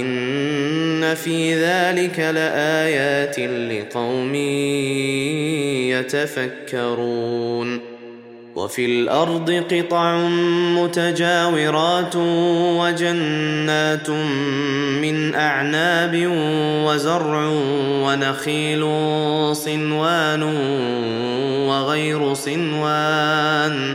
إن في ذلك لآيات لقوم يتفكرون وفي الأرض قطع متجاورات وجنات من أعناب وزرع ونخيل صنوان وغير صنوان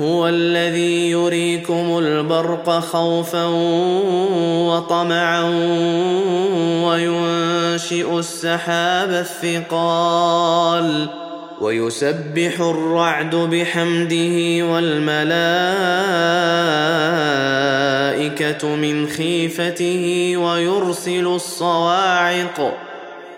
هو الذي يريكم البرق خوفا وطمعا وينشئ السحاب الثقال ويسبح الرعد بحمده والملائكة من خيفته ويرسل الصواعق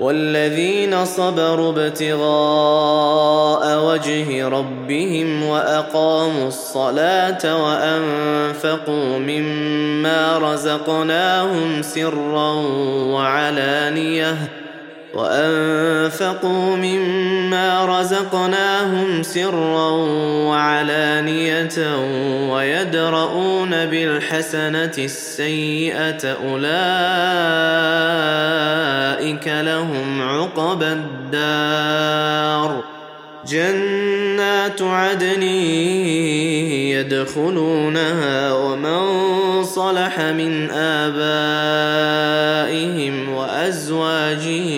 والذين صبروا ابتغاء وجه ربهم واقاموا الصلاه وانفقوا مما رزقناهم سرا وعلانيه وأنفقوا مما رزقناهم سرا وعلانية ويدرؤون بالحسنة السيئة أولئك لهم عقبى الدار. جنات عدن يدخلونها ومن صلح من آبائهم وأزواجهم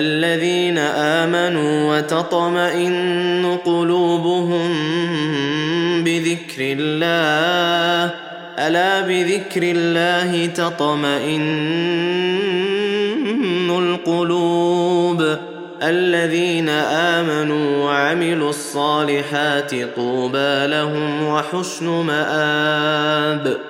الذين آمنوا وتطمئن قلوبهم بذكر الله. ألا بذكر الله تطمئن القلوب. الذين آمنوا وعملوا الصالحات طوبى لهم وحسن مآب.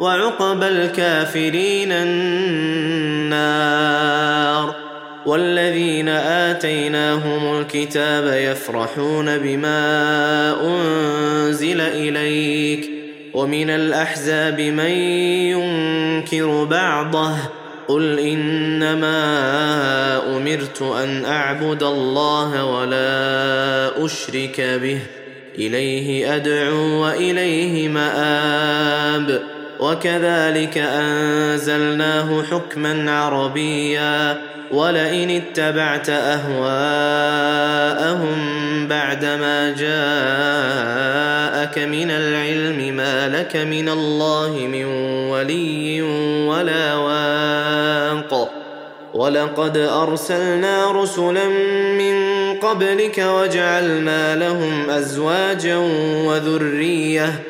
وعقبى الكافرين النار والذين آتيناهم الكتاب يفرحون بما أنزل إليك ومن الأحزاب من ينكر بعضه قل إنما أمرت أن أعبد الله ولا أشرك به إليه أدعو وإليه مآب وكذلك أنزلناه حكما عربيا ولئن اتبعت أهواءهم بعدما جاءك من العلم ما لك من الله من ولي ولا واق ولقد أرسلنا رسلا من قبلك وجعلنا لهم أزواجا وذرية